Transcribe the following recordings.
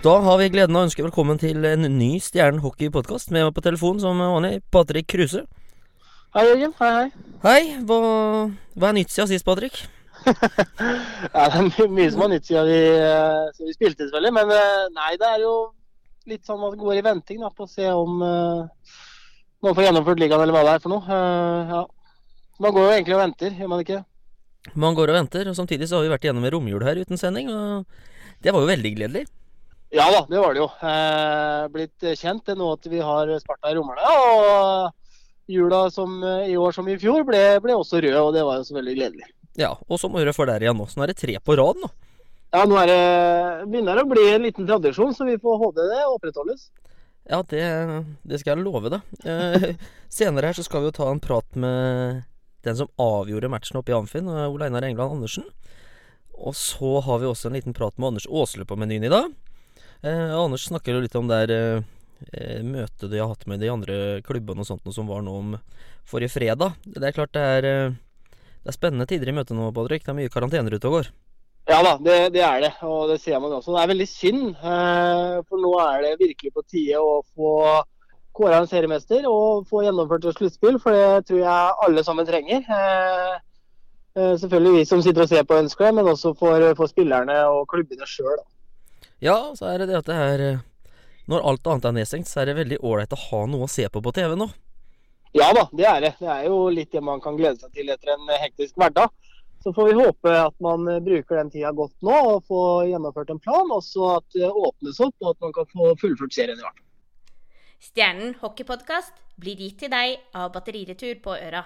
Da har vi gleden av å ønske velkommen til en ny Stjernen hockey-podkast. Med meg på telefon som vanlig, Patrick Kruse. Hei, Jørgen. Hei, hei. Hei. Hva, hva er nytt siden sist, Patrick? ja, det er my mye som har nytt siden vi, siden vi spilte, selvfølgelig. Men uh, nei, det er jo litt sånn at det går i venting da, på å se om uh, man får gjennomført ligaen eller hva det er for noe. ja. Man går jo egentlig og venter, gjør man ikke? Man går og venter, og samtidig så har vi vært igjennom en romjul her uten sending. og Det var jo veldig gledelig. Ja da, det var det jo. Eh, blitt kjent det nå at vi har Sparta i Romerne. Og jula som i år som i fjor ble, ble også rød, og det var jo så veldig gledelig. Ja, og så må vi for der igjen nå. Så nå er det tre på rad nå. Ja, nå er det, begynner det å bli en liten tradisjon, så vi får håpe det opprettholdes. Ja, det, det skal jeg love deg. Eh, senere her så skal vi jo ta en prat med den som avgjorde matchen oppe i Amfin, Ole Einar England Andersen. Og så har vi også en liten prat med Anders Aasle på menyen i dag. Eh, Anders snakker jo litt om det eh, eh, møtet de har hatt med de andre klubbene og sånt noe som var nå om forrige fredag. Det er klart det er, eh, det er spennende tider i møtet nå, Patrick. Det er mye karantener ute og går. Ja da, det, det, er det. Og det ser man også. Det er veldig synd. Eh, for nå er det virkelig på tide å få kåra en seriemester og få gjennomført et sluttspill. For det tror jeg alle sammen trenger. Selvfølgelig vi som sitter og ser på ønsker det, men også for, for spillerne og klubbene sjøl. Ja, så er det det at det er eh, Når alt annet er nedstengt, så er det veldig ålreit å ha noe å se på på TV nå. Ja da, det er det. Det er jo litt det man kan glede seg til etter en hektisk hverdag. Så får vi håpe at man eh, bruker den tida godt nå og får gjennomført en plan. Og så at det åpnes opp og at man kan få fullført serien i hvert fall. Stjernen hockeypodkast blir gitt til deg av Batteriretur på Øra.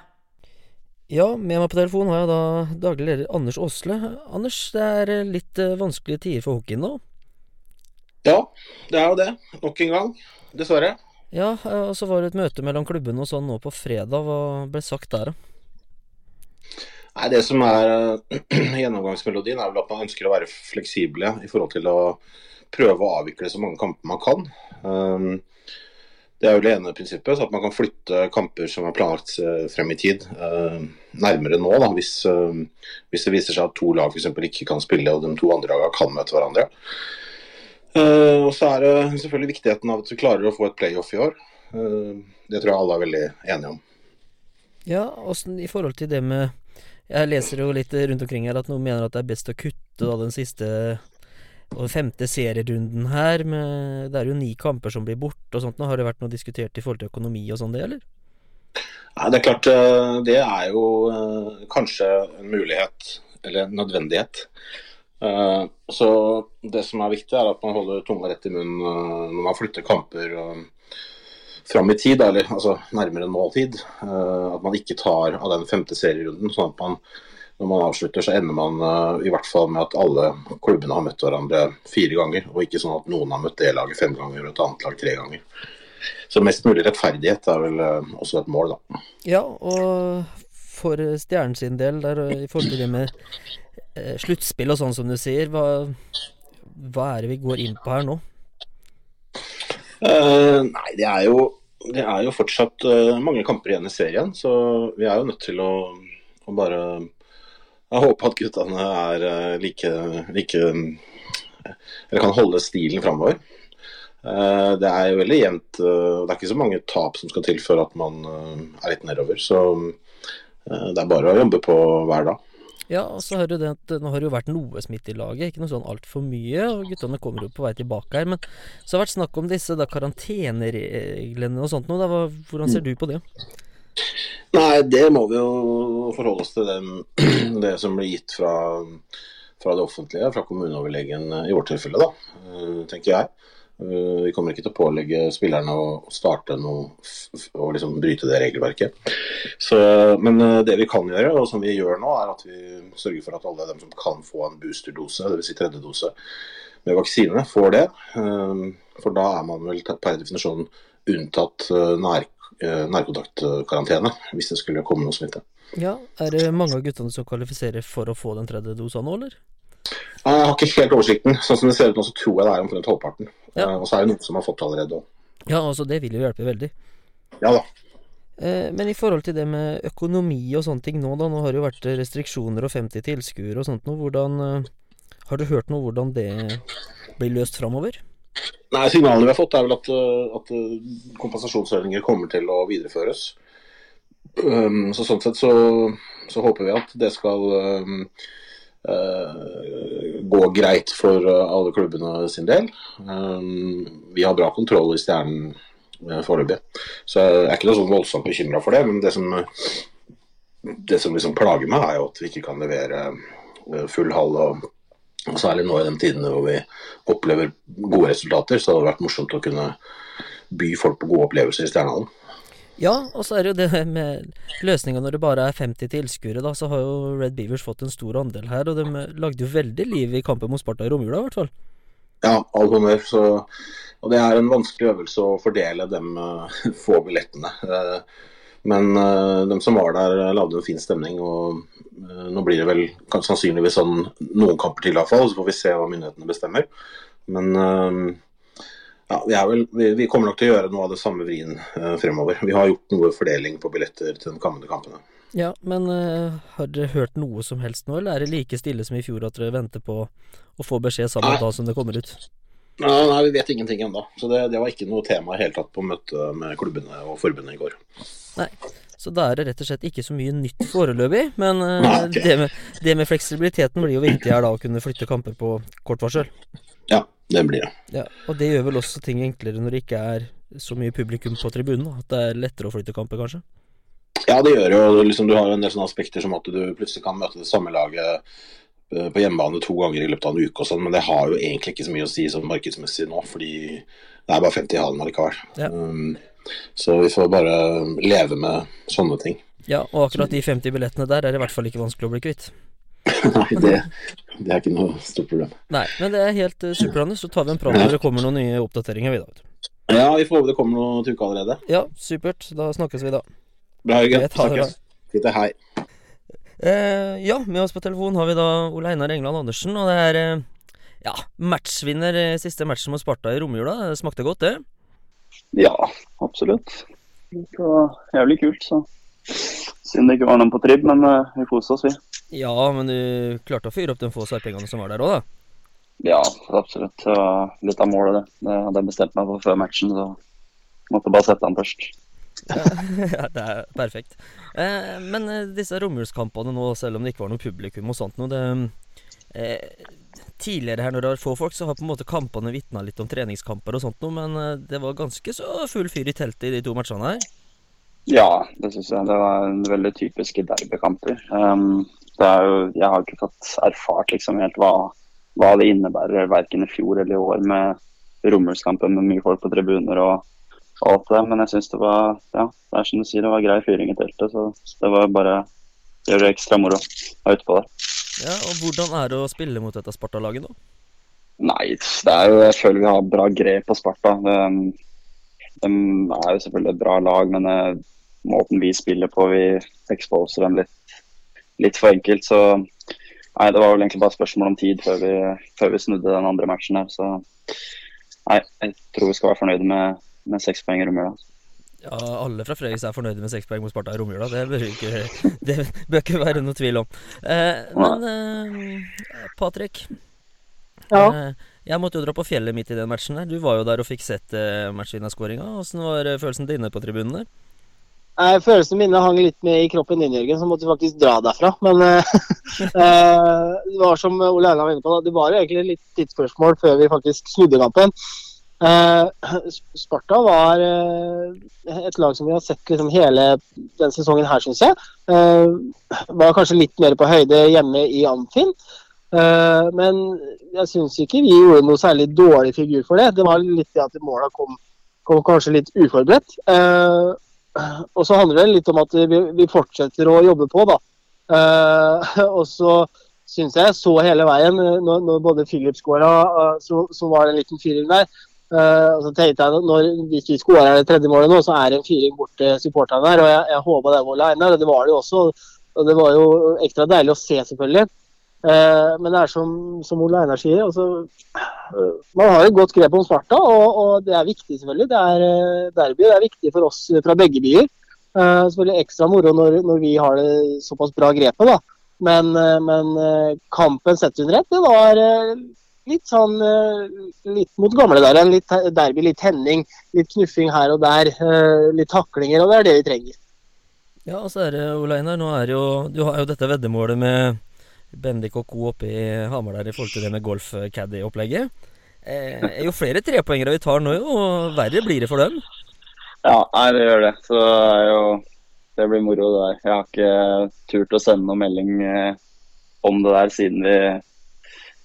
Ja, med meg på telefon har jeg da daglig leder Anders Aasle. Anders, det er eh, litt vanskelige tider for hockeyen nå? Ja, det er jo det. Nok en gang. Dessverre. Ja, og så var det et møte mellom klubbene og sånn nå på fredag. Hva ble sagt der, da? Nei, Det som er gjennomgangsmelodien, er vel at man ønsker å være fleksible i forhold til å prøve å avvikle så mange kamper man kan. Um, det er jo det ene prinsippet, så at man kan flytte kamper som er planlagt eh, frem i tid, nærmere nå. da, hvis, hvis, det viser seg at to lag f.eks. ikke kan spille og de to andre lagene kan møte hverandre. Uh, og så er det selvfølgelig viktigheten av at du klarer å få et playoff i år. Uh, det tror jeg alle er veldig enige om. Ja, åssen i forhold til det med Jeg leser jo litt rundt omkring her at noen mener at det er best å kutte da den siste og femte serierunden her. Med, det er jo ni kamper som blir borte og sånt. Nå Har det vært noe diskutert i forhold til økonomi og sånn, det, eller? Nei, det er klart. Eh, det er jo kanskje en mulighet, eller en nødvendighet. Eh, så det som er viktig, er at man holder tunga rett i munnen eh, når man flytter kamper eh, fram i tid, eller altså nærmere måltid. At man ikke tar av den femte serierunden. sånn at man når man avslutter, så ender man i hvert fall med at alle klubbene har møtt hverandre fire ganger, og ikke sånn at noen har møtt det laget fem ganger og et annet lag tre ganger. Så mest mulig rettferdighet er vel også et mål, da. Ja, og for Stjernen sin del, der, i forhold til det med eh, sluttspill og sånn som du sier, hva, hva, er det vi går inn på her nå? Uh, nei, det er jo det er jo fortsatt uh, mange kamper igjen i serien, så vi er jo nødt til å, å bare Jeg håper at guttene er uh, like, like Eller kan holde stilen framover. det er jo veldig jevnt. det er ikke så mange tap som skal til før at man er litt nedover. Så det er bare å jobbe på hver dag. Ja, og så har du det at nå har det jo vært noe smitte i laget, ikke noe sånn altfor mye. Og guttene kommer jo på vei tilbake her. Men så har det vært snakk om disse da karantenereglene og sånt noe. Da, hvordan ser du på det? Nei, det må vi jo forholde oss til den, det som blir gitt fra, fra det offentlige, fra kommuneoverlegen i vårt tilfelle, da, eh, tenker jeg. Eh, vi kommer ikke til å pålegge spillerne å starte noe og liksom bryte det regelverket. Så, men eh, det vi kan gjøre, og som vi gjør nå, er at vi sørger for at alle dem som kan få en boosterdose, dvs. Si tredje dose med vaksine, får det. Eh, for da er man vel per definisjon unntatt nær, nærkontaktkarantene hvis det skulle komme noe smitte. Ja, Er det mange av guttene som kvalifiserer for å få den tredje dosa nå, eller? Jeg har ikke helt oversikten. Sånn som det ser ut nå, så tror jeg det er omtrent halvparten. Ja. Uh, og så er det noen som har fått det allerede. Ja, altså det vil jo hjelpe veldig. Ja da. Uh, men i forhold til det med økonomi og sånne ting nå, da. Nå har det jo vært restriksjoner og 50 tilskuere og sånt noe. Hvordan Har du hørt noe hvordan det blir løst framover? Nei, Signalene vi har fått, er vel at, at kompensasjonsordninger kommer til å videreføres. Um, så Sånn sett så, så, håper vi at det skal um, gå greit for alle klubbene sin del. Um, vi har bra kontroll i Stjernen foreløpig, så jeg er ikke noe sånn voldsomt bekymra for det. Men det som, det som liksom plager meg, er jo at vi ikke kan levere full hall. og og Særlig nå i de tidene hvor vi opplever gode resultater, så det hadde vært morsomt å kunne by folk på gode opplevelser i Stjernehallen. Ja, og så er det jo det med løsninga når det bare er 50 tilskuere, da, så har jo Red Beavers fått en stor andel her. Og de lagde jo veldig liv i kampen mot Sparta i romjula, i hvert fall. Ja, all honnør. Og det er en vanskelig øvelse å fordele de uh, få billettene. Uh, men uh, de som var der, lagde en fin stemning. og Nå blir det vel sannsynligvis sånn noen kamper til, iallfall. Så får vi se hva myndighetene bestemmer. Men ja, vi, vel, vi, kommer nok til å gjøre noe av det samme vrien fremover. Vi har gjort noe fordeling på billetter til de kommende kampene. Ja, men har dere hørt noe som helst nå, eller er det like stille som i fjor at dere venter på å få beskjed samme dag som det kommer ut? Nei, nei, vi vet ingenting ennå. Så det, det, var ikke noe tema i hele tatt på møtet med klubbene og forbundet i går. Nei, så da er det rett og slett ikke så mye nytt foreløpig. Men okay. det, med, det, med, fleksibiliteten blir jo viktig her da, å kunne flytte kamper på kort varsel. Ja, det blir det. Ja, og det gjør vel også ting enklere når det ikke er så mye publikum på tribunen? At det er lettere å flytte kamper, kanskje? Ja, det gjør jo liksom, Du har en del sånne aspekter som at du plutselig kan møte det samme laget eh, på hjemmebane to ganger i løpet av en uke og sånn, men det har jo egentlig ikke så mye å si sånn markedsmessig nå, fordi det er bare 50 i hallen allikevel. Ja. Um, så vi får bare leve med sånne ting. Ja, og akkurat de 50 billettene der er i hvert fall ikke vanskelig å bli kvitt. Nei, det, det, er ikke noe stort problem. Nei, men det er helt uh, supert, Så tar vi en prat når det kommer noen nye oppdateringer. Vi Ja, vi får håpe det kommer noe til uka allerede. Ja, supert. Da snakkes vi da. Bra, Jørgen. Snakkes. Fint, hei. Uh, ja, med oss på telefon har vi da Ole Einar England Andersen, og det er uh, ja, matchvinner siste matchen mot Sparta i romjula. Det smakte godt, det? Ja, absolutt. Det var jævlig kult. så Synd det ikke var noen på tribb, men uh, vi koste oss, vi. Ja, men du klarte å fyre opp de få særpengene som var der òg, da? Ja, absolutt. Det var litt av målet, det. Det hadde jeg bestemt meg for før matchen, så måtte bare sette den først. ja, det er perfekt. Eh, men eh, disse romjulskampene nå, selv om det ikke var noe publikum og sånt noe, det eh, tidligere her når det var få folk, så har på en måte kampene vitna litt om treningskamper og sånt noe, men eh, det var ganske så full fyr i teltet i de to matchene her? Ja, det syns jeg. Det var veldig typiske derbykamper. Um, det jeg har ikke fått erfart liksom helt hva, hva det innebærer, verken i fjor eller i år, med Romulskampen med mye folk på tribuner og, og alt det. Men jeg syns det var ja, det er som du sier, det var grei fyring i teltet. Så det var bare gjøre det ekstra moro å være ute på der. Ja, og Hvordan er det å spille mot dette Sparta-laget, da? Nei, det er jo, jeg føler vi har bra grep på Sparta. De, de er jo selvfølgelig et bra lag, men uh, måten vi spiller på, vi exposer dem litt, litt for enkelt. Så nei, det var vel egentlig bare spørsmål om tid før vi, før vi snudde den andre matchen her. Så nei, jeg tror vi skal være fornøyde med, med seks poeng i Romøla. Ja, alle fra Fredrikstad er fornøyde med seks poeng mot Sparta i romjula. Det bør ikke, det bør ikke være noe tvil om. Eh, men eh, Patrick. Ja. Eh, jeg måtte jo dra på fjellet midt i den matchen. der Du var jo der og fikk sett eh, matchvinnerskåringa. Åssen var eh, følelsen din på tribunene? Eh, følelsene mine hang litt med i kroppen din, Jørgen, så måtte vi faktisk dra derfra. Men eh, eh, det var som Ole Einar var inne på, da, det var jo egentlig litt tidsspørsmål før vi faktisk snudde kampen. Eh, Sparta var eh, et lag som vi har sett liksom hele den sesongen her, syns jeg. Eh, var kanskje litt mer på høyde hjemme i Amfin. Men jeg syns ikke vi gjorde noe særlig dårlig figur for det. Det var litt det at måla kom, kom, kanskje litt uforberedt. Og så handler det litt om at vi, vi fortsetter å jobbe på, da. Og så syns jeg så hele veien, når, når både Philip skåra, så, så var det en liten firer der. Uh, så tenkte jeg når, Hvis vi skårer det tredje målet nå, så er det en fyring bort til supporterne der. og Jeg, jeg håpa det var Leinar, og det var det jo også. og Det var jo ekstra deilig å se, selvfølgelig. Uh, men det er som, som Ole Einar sier, altså, uh, man har et godt grep om Sparta, og, og, det er viktig, selvfølgelig. Det er derby, det er viktig for oss fra begge byer. selvfølgelig ekstra moro når, når, vi har det såpass bra grepet, da. Men, men kampen sett under ett, det var litt sånn eh, litt mot gamle der. En litt derby, litt tenning, litt knuffing her og der. eh, litt taklinger, og det er det vi trenger. Ja, og så er det, Ole Einar, nå er jo Du har jo dette veddemålet med Bendik og co. oppe i Hamar der i forhold til det med golf-caddy-opplegget. Eh, jo flere trepoengere vi tar nå, jo verre blir det for dem. Ja, nei, det gjør det. Så det er jo Det blir moro, det der. Jeg har ikke turt å sende noen melding eh, om det der siden vi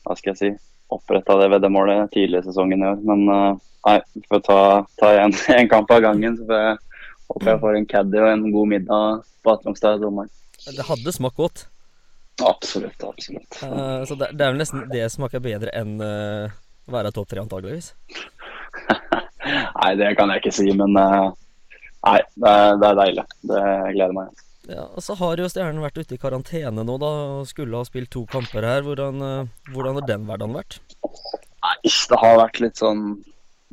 Hva skal jeg si oppretta det veddemålet tidlig i sesongen i år. Men eh, nei, vi får ta, ta en, en kamp av gangen. Så får jeg håper jeg får en caddy og en god middag på Atlongstad i sommeren. Det hadde smakt godt. Absolutt, absolutt. Uh, så det, det er vel nesten det smaker bedre enn uh, å være topp tre, antageligvis. nei, det kan jeg ikke si, men uh, nei, det det er deilig. Det gleder meg. Ja, og Så har jo Stjernen vært ute i karantene nå, da. og Skulle ha spilt to kamper her. Hvordan, eh, hvordan har den hverdagen vært? Nei, det har vært litt sånn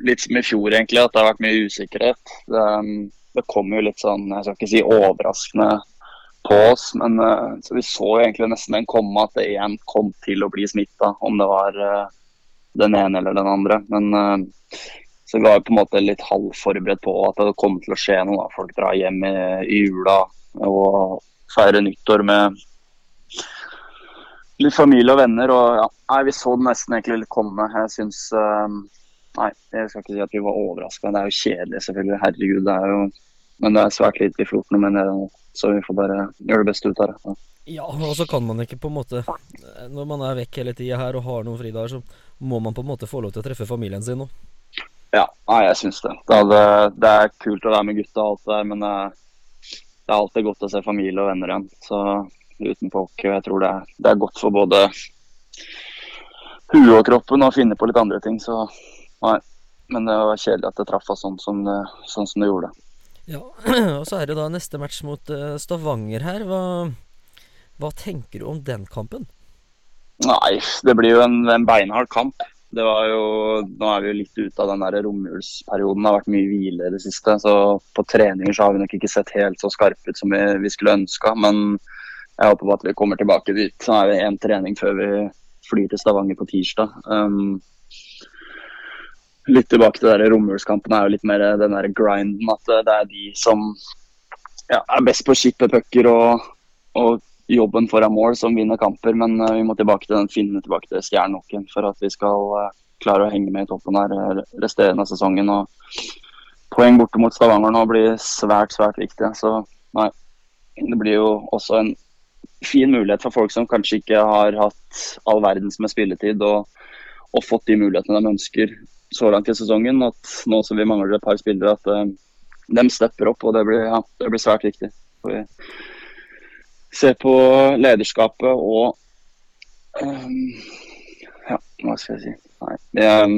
Litt som i fjor, egentlig. At det har vært mye usikkerhet. Det, um, det kom jo litt sånn, jeg skal ikke si overraskende på oss, men uh, så vi så egentlig nesten den komme at det igjen kom til å bli smitta, om det var uh, den ene eller den andre. Men så vi var på en måte litt halvforberedt på at det kom til å skje noe. Folk drar hjem i, i jula og feire nyttår med litt familie og venner. Og ja, nei, vi så det nesten egentlig litt komme. Jeg syns Nei, jeg skal ikke si at vi var overraska. Det er jo kjedelig, selvfølgelig. Herregud, det er jo Men det er svært lite i gjort med det nå. Så vi får bare gjøre det beste ut av det. Ja. Ja, og så kan man ikke på en måte Når man er vekk hele tida her og har noen fridager, så må man på en måte få lov til å treffe familien sin nå. Ja, nei, jeg syns det. Det, hadde, det, er kult å være med gutta og alt det der, men det, er alltid godt å se familie og venner igjen. Så utenfor og jeg tror det er, det er godt for både huet og kroppen å finne på litt andre ting. Så nei. Men det var kjedelig at det traff oss sånn som det, sånn som det gjorde. Ja, og så er det da neste match mot eh, Stavanger her. Hva, hva tenker du om den kampen? Nei, det blir jo en, en beinhard kamp. Det var jo, Nå er vi jo litt ute av den der romjulsperioden. Det har vært mye hvile i det siste. så På treninger så har vi nok ikke sett helt så skarpe ut som vi, vi skulle ønska. Men jeg håper på at vi kommer tilbake dit. Så er det én trening før vi flyr til Stavanger på tirsdag. Um, litt tilbake til der romjulskampen er jo litt mer den der grinden. At det er de som ja, er best på å skippe pucker og, og, jobben foran mål som vinner kamper. Men uh, vi må tilbake til den, finne tilbake til stjernehockeyen for at vi skal uh, klare å henge med i toppen her resterende av sesongen. og Poeng borte mot Stavanger nå blir svært, svært viktig. Så nei, det blir jo også en fin mulighet for folk som kanskje ikke har hatt all verdens med spilletid og, og fått de mulighetene de ønsker så langt i sesongen. At nå som vi mangler et par spillere, at de stepper opp. Og det blir, ja, det blir svært viktig. For vi ser på lederskapet og um, Ja, hva skal jeg si. Nei, det um,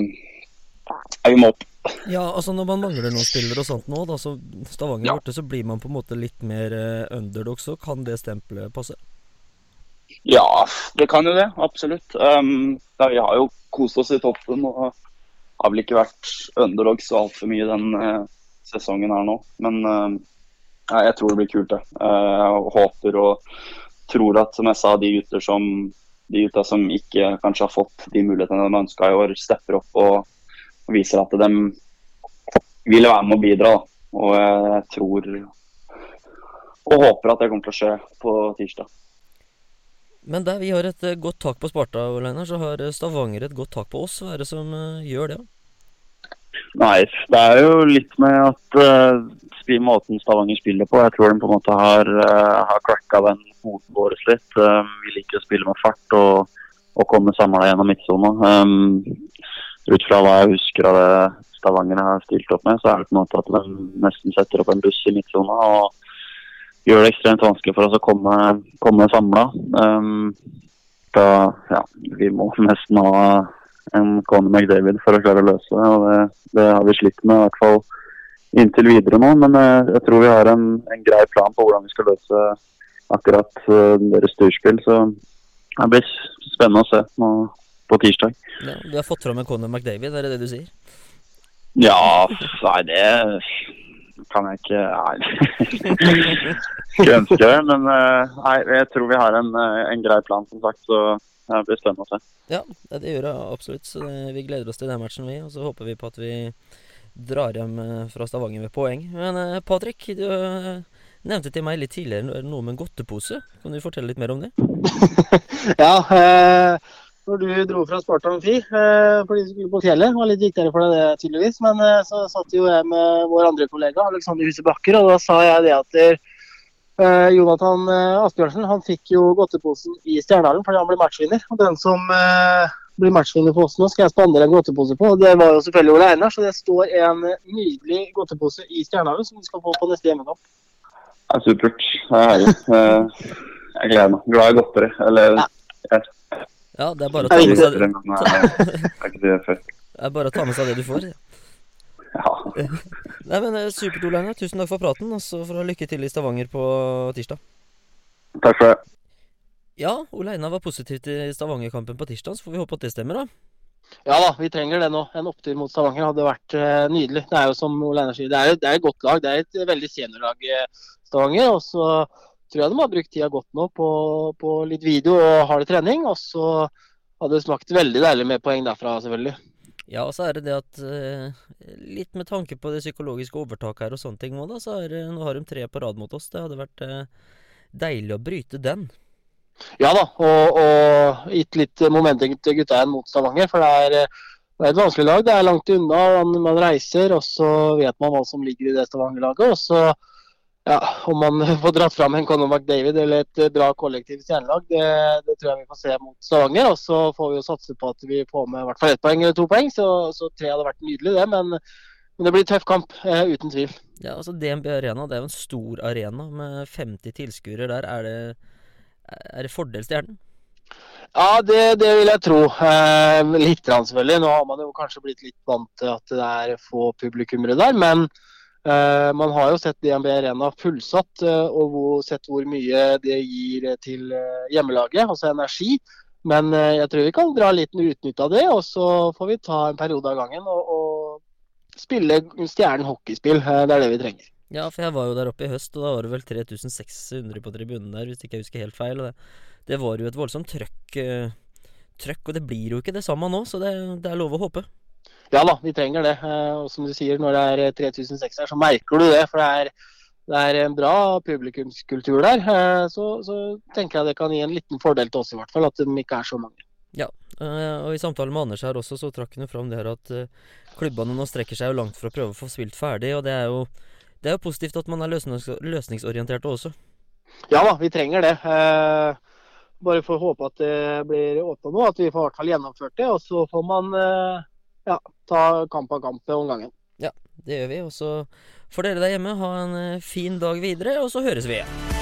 vi må opp. Ja, altså når man mangler noen spillere og sånt nå, da, så Stavanger Ja. borte, så blir man på en måte litt mer eh, underdog, så kan det stempelet passe? Ja, det kan jo det. Absolutt. Um, da, vi har jo kost oss i toppen og har vel ikke vært underdog så altfor mye den uh, sesongen her nå. Men eh, nei, jeg tror det blir kult, det. Eh, jeg håper og tror at, som jeg sa, de gutter som de gutta som ikke kanskje har fått de mulighetene de ønska i år, stepper opp og, og viser at de vil være med å bidra. Da. Og jeg tror og håper at det kommer til å skje på tirsdag. Men der vi har et eh, godt tak på Sparta, Leinar, så har eh, Stavanger et godt tak på oss. Hva er det som eh, gjør det? Nei, det er jo litt med at uh, måten Stavanger spiller på. Jeg tror de på en måte har, uh, har cracka den hoden vår litt. Um, vi liker å spille med fart og, og komme samla gjennom midtsona. Um, ut fra hva jeg husker av det Stavanger har stilt opp med, så er det på en måte at de nesten setter opp en buss i midtsona og gjør det ekstremt vanskelig for oss å komme, komme samla. Um, da, ja, vi må nesten ha en Conor McDavid for å klare å løse det. og Det, det har vi slitt med, i hvert fall inntil videre nå. Men eh, jeg tror vi har en, en grei plan på hvordan vi skal løse akkurat eh, deres turspill. Så det blir spennende å se nå på tirsdag. Ja, du har fått fram en Conor McDavid, er det det du sier? Ja, nei, det kan jeg ikke Nei. Skulle ønske det, men eh, nei, jeg tror vi har en, eh, en grei plan, som sagt. Så det blir spennende å se. Ja, det gjør det absolutt. Så vi gleder oss til den matchen, vi. Og så håper vi på at vi drar hjem eh, fra Stavanger med poeng. Men eh, Patrick, du eh, nevnte til meg litt tidligere noe med en godtepose. Kan du fortelle litt mer om det? Ja, eh, når du dro fra Sparta Amfi eh, fordi du skulle på fjellet, var litt viktigere for deg det tydeligvis, men eh, så satt jo jeg med vår andre kollega Alexander Huse Bakker, og da sa jeg det at der, eh, Jonathan eh, Asbjørnsen han fikk jo godteposen i Stjernedalen fordi han ble matchvinner. Og den som eh, blir matchvinner på oss nå, skal jeg spandere en godtepose på. og Det var jo selvfølgelig Ole Einar, så det står en nydelig godtepose i Stjernedalen som du skal få på neste hjemmekamp. Det er supert. Det er herlig. Jeg gleder meg. Glad i godteri. Eller jeg Ja, det er bare å ta med seg, det, eh, er det er bare å ta med seg det du får. Ja. Nei, men eh, Supert, Ole Einar. Tusen takk for praten. Og så får du ha lykke til i Stavanger på tirsdag. Takk for det. Ja, Ole Einar var positiv til Stavanger-kampen på tirsdag, så får vi håpe at det stemmer, da. Ja da, vi trenger det nå. En opptur mot Stavanger hadde vært eh, nydelig. Det er jo som Ole Einar sier, det er, det er et godt lag. Det er et veldig seniorlag, Stavanger. Og så tror jeg de har brukt tida godt nå på, på litt video og hard trening. Og så hadde det smakt veldig deilig med poeng derfra, selvfølgelig. Ja, og så er det det at eh, Litt med tanke på det psykologiske overtaket her og sånne ting da, så er, nå har de tre på rad mot oss. Det hadde vært eh, deilig å bryte den. Ja da, og, og gitt litt momentum til gutta igjen mot Stavanger. For det er, det er et vanskelig lag. Det er langt unna. Man, man reiser, og så vet man hva som ligger i det Stavanger-laget. Og så, ja, om man får dratt fram en Conor McDavid eller et eh, bra kollektivt stjernelag, det, det tror jeg vi får se mot Stavanger. Og så får vi jo satse på at vi får med i hvert fall ett poeng eller to poeng. Så, så tre hadde vært nydelig, det. Men, men det blir tøff kamp, eh, uten tvil. Ja, altså DNB Arena, det er jo en stor arena med 50 tilskuere der. Er det, er det fordel Stjernen? Ja, det, det vil jeg tro. Eh, litt selvfølgelig. Nå har man jo kanskje blitt litt vant til at det er få publikummere der. Men man har jo sett DNB Arena fullsatt, eh, og sett hvor mye det gir til eh, hjemmelaget, altså energi. Men eh, jeg tror vi kan dra litt utnytte av det, og så får vi ta en periode av gangen og, og spille Stjernen hockeyspill. Eh, det er det vi trenger. Ja, for jeg var jo der oppe i høst, og da var det vel 3600 på tribunen der, hvis ikke jeg husker helt feil. Det, var jo et voldsomt trøkk, eh, trøkk, og det blir jo ikke det samme nå, så det, det er lov å håpe. Ja da, vi trenger det. Eh, Og som du sier, når det er eh, 3006 her, så merker du det. For det er, det er en bra publikumskultur der. Eh, Så, så tenker jeg det kan gi en liten fordel til oss, i hvert fall, at de ikke er så mange. Ja, og i samtalen med Anders her også, så trakk han jo fram det her at eh, klubbene nå strekker seg jo langt for å prøve å få spilt ferdig, og det er jo det er jo positivt at man er løsnings løsningsorienterte også. Ja da, vi trenger det. Eh, Bare får håpe at det blir åpna nå, at vi får i hvert fall gjennomført det. Og så får man eh, ja, ta kamp av kamp om gangen. Ja, Det gjør vi. Og så får dere der hjemme ha en eh, fin dag videre, og så høres vi igjen.